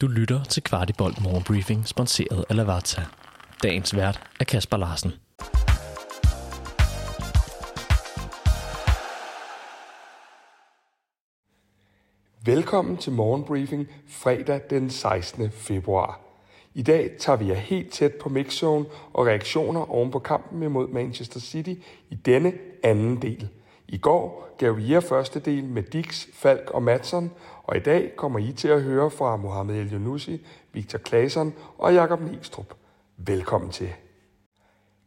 Du lytter til Kvartibolt Morgenbriefing, sponsoreret af Lavazza. Dagens vært er Kasper Larsen. Velkommen til Morgenbriefing fredag den 16. februar. I dag tager vi jer helt tæt på mixzone og reaktioner oven på kampen imod Manchester City i denne anden del. I går gav vi jer første del med Dix, Falk og Matson, og i dag kommer I til at høre fra Mohamed El Yunusi, Victor Claesson og Jakob Næstrup. Velkommen til.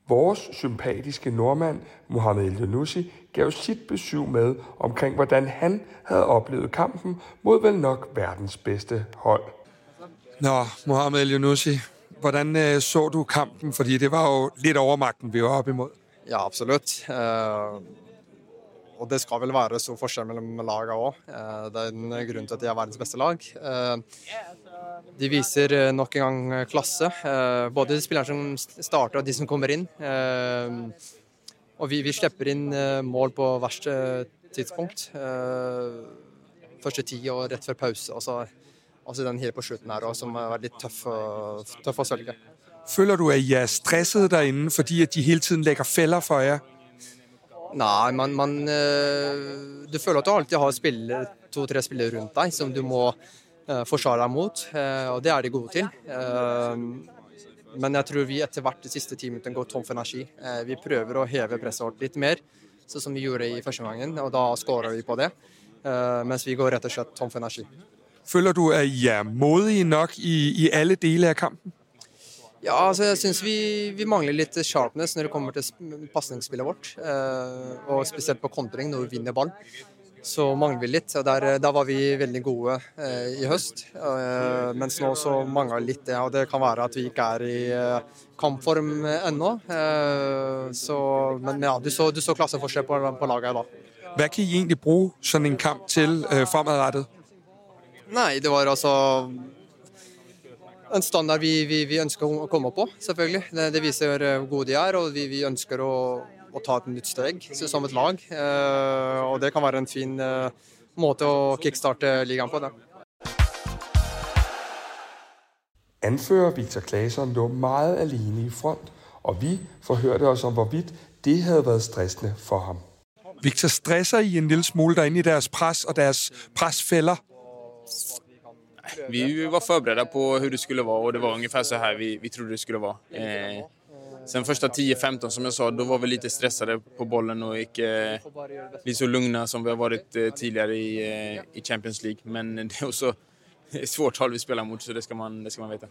Vores sympatiske nordmand, Mohamed El Yunusi, gav sit besøg med omkring, hvordan han havde oplevet kampen mod vel nok verdens bedste hold. Nå, Mohamed El Yunusi, hvordan øh, så du kampen? Fordi det var jo lidt overmagten, vi var op imod. Ja, absolutt. Eh, og det skal vel være stor forskjell mellom lagene òg. Eh, det er en grunn til at de er verdens beste lag. Eh, de viser eh, nok en gang eh, klasse. Eh, både de spillerne som starter og de som kommer inn. Eh, og vi, vi slipper inn eh, mål på verste tidspunkt. Eh, første ti og rett før pause. Og så altså den hele på slutten her også, som er litt tøff, tøff å svelge. Føler du, at I er stresset derinde, fordi at de hele tiden lægger fælder for jer? Nei, man, man eh, Du føler at du alltid har spillere, to-tre spillere rundt deg som du må eh, forsvare deg mot, eh, og det er de gode til. Eh, men jeg tror vi etter hvert de siste ti minuttene går tom for energi. Eh, vi prøver å heve presset vårt litt mer, sånn som vi gjorde i første omgangen, og da skårer vi på det. Eh, mens vi går rett og slett tom for energi. Føler du, at I er modige nok i, i alle deler av kampen? Ja, altså jeg syns vi, vi mangler litt sharpness når det kommer til sp- pasningsspillet vårt. Eh, og spesielt på kontring når vi vinner ball. Så mangler vi litt. og Der, der var vi veldig gode eh, i høst. Eh, mens nå så mangler vi litt det. Og det kan være at vi ikke er i kampform ennå. Eh, så, men ja, du så, du så klasseforskjell på, på laget i dag. Hvad kan I egentlig bruge sådan en kamp til fremadrettet? Nei, det var altså en standard vi, vi, vi ønsker å komme på, selvfølgelig. Det, det viser hvor gode de er, og vi, vi ønsker å, å ta et nytt steg så- som et lag. Eh, og det kan være en fin eh, måte å kickstarte ligaen på. Det. Anfører Victor Claesson lå meget alene i front, og vi forhørte os om, hvorvidt det havde været stressende for ham. Victor, stresser I en lille smule derinde i deres pres og deres presfælder? Vi var förberedda på hur det skulle vara och det var ungefär så här vi, vi trodde det skulle vara. Eh, sen första 10-15 som jag sa, då var vi lite stressade på bollen och gick eh, lite så lugna som vi har varit eh, tidigare i, eh, i Champions League. Men det är också ett svårt hold vi spelar mot, så det ska man, det ska man veta.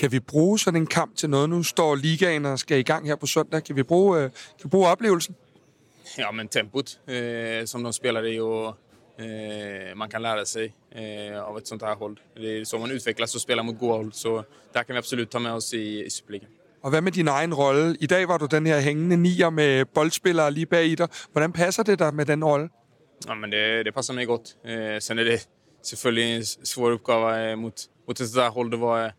Kan vi bruge sådan en kamp til noget? Nu står ligaen og skal i gang her på søndag. Kan vi bruge, øh, kan vi bruge oplevelsen? Ja, men tempot eh, som de spelar i och eh, man kan lära sig eh, av ett sånt här håll. Det är så man utvecklas och spelar mot håll, så det här kan vi absolut ta med oss i, i Superligan. Og hvad med din egen rolle? I dag var du den her hængende nier med boldspillere lige bag i dig. Hvordan passer det dig med den rolle? Ja, men det, det passar mig gott. Eh, sen är det selvfølgelig en svår uppgave eh, mot, mot sånt där håll. Det var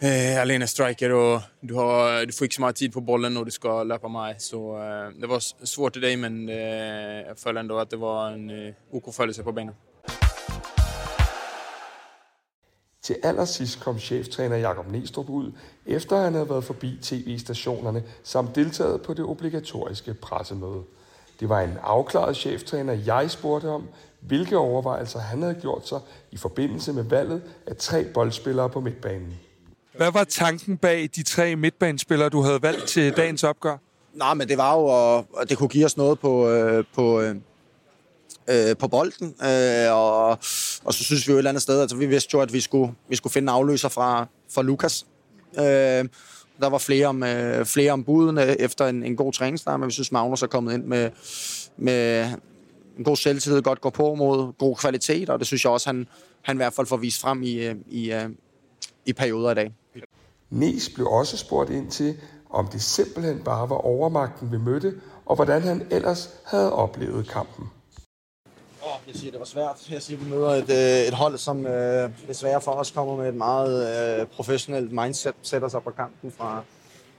eh, alene striker och du, har, du får ikke så meget tid på bollen och du ska löpa mig. Så eh, det var svårt i dig, men eh, jag føler ändå att det var en eh, OK følelse på benen. Til allersidst kom cheftræner Jakob Nestrup ud, efter han havde været forbi tv-stationerne samt deltaget på det obligatoriske pressemøde. Det var en afklaret cheftræner, jeg spurgte om, hvilke overvejelser han havde gjort sig i forbindelse med valget af tre boldspillere på midtbanen. Hvad var tanken bag de tre midtbanespillere, du havde valgt til dagens opgør? Nej, men det var jo, at det kunne give os noget på, øh, på, øh, øh, på bolden. Øh, og, og så synes vi jo et eller andet sted, altså vi vidste jo, at vi skulle, vi skulle finde en afløser fra, fra Lukas. Øh, der var flere om, øh, flere om budene efter en, en god træningsdag, men vi synes, Magnus er kommet ind med, med en god selvtillid, godt går på mod god kvalitet, og det synes jeg også, han, han i hvert fald får vist frem i, øh, i, øh, i perioder i dag. Nes blev også spurgt ind til, om det simpelthen bare var overmagten, vi mødte, og hvordan han ellers havde oplevet kampen. Jeg siger, det var svært. Jeg siger, vi møder et, øh, et hold, som øh, desværre for os kommer med et meget øh, professionelt mindset, sætter sig på kampen fra,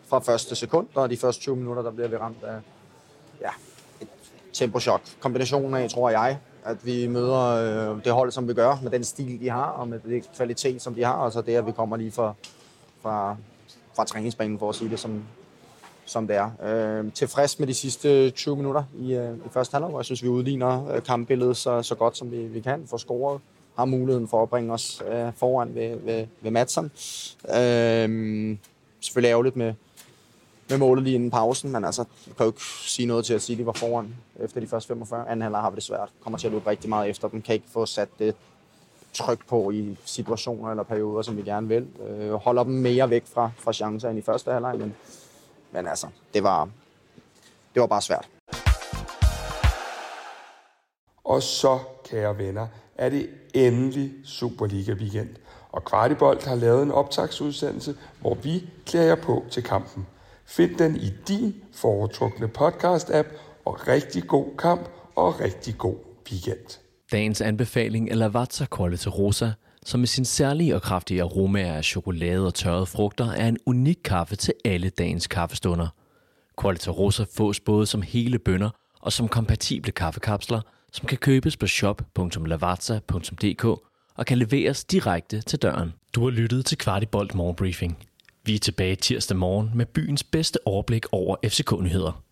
fra første sekund, og de første 20 minutter, der bliver vi ramt af ja, et tempochok. Kombinationen af, tror jeg, at vi møder øh, det hold, som vi gør, med den stil, de har, og med den kvalitet, som de har, og så det, at vi kommer lige fra, fra, fra træningsbanen, for at sige det, som, som det er. Øh, tilfreds med de sidste 20 minutter i, øh, i første halvleg, hvor jeg synes, vi udligner øh, kampbilledet så, så godt, som vi, vi kan, får scoret har muligheden for at bringe os øh, foran ved, ved, ved Madsen. Øh, selvfølgelig ærgerligt med, med målet lige inden pausen, men altså, jeg kan jo ikke sige noget til at sige, at de var foran efter de første 45. Anden halvleg har vi det svært. Kommer til at løbe rigtig meget efter dem. Kan ikke få sat det tryk på i situationer eller perioder, som vi gerne vil. Øh, holder dem mere væk fra, fra chancer end i første halvleg, men, men altså, det var, det var bare svært. Og så, kære venner, er det endelig Superliga-weekend. Og Kvartibolt har lavet en optagsudsendelse, hvor vi klæder jer på til kampen. Find den i din foretrukne podcast-app, og rigtig god kamp og rigtig god weekend. Dagens anbefaling er Lavazza Quality Rosa, som med sin særlige og kraftige aromaer af chokolade og tørrede frugter er en unik kaffe til alle dagens kaffestunder. Quality Rosa fås både som hele bønder og som kompatible kaffekapsler, som kan købes på shop.lavazza.dk og kan leveres direkte til døren. Du har lyttet til Kvartibolt Morgenbriefing. Vi er tilbage tirsdag morgen med byens bedste overblik over FCK-nyheder.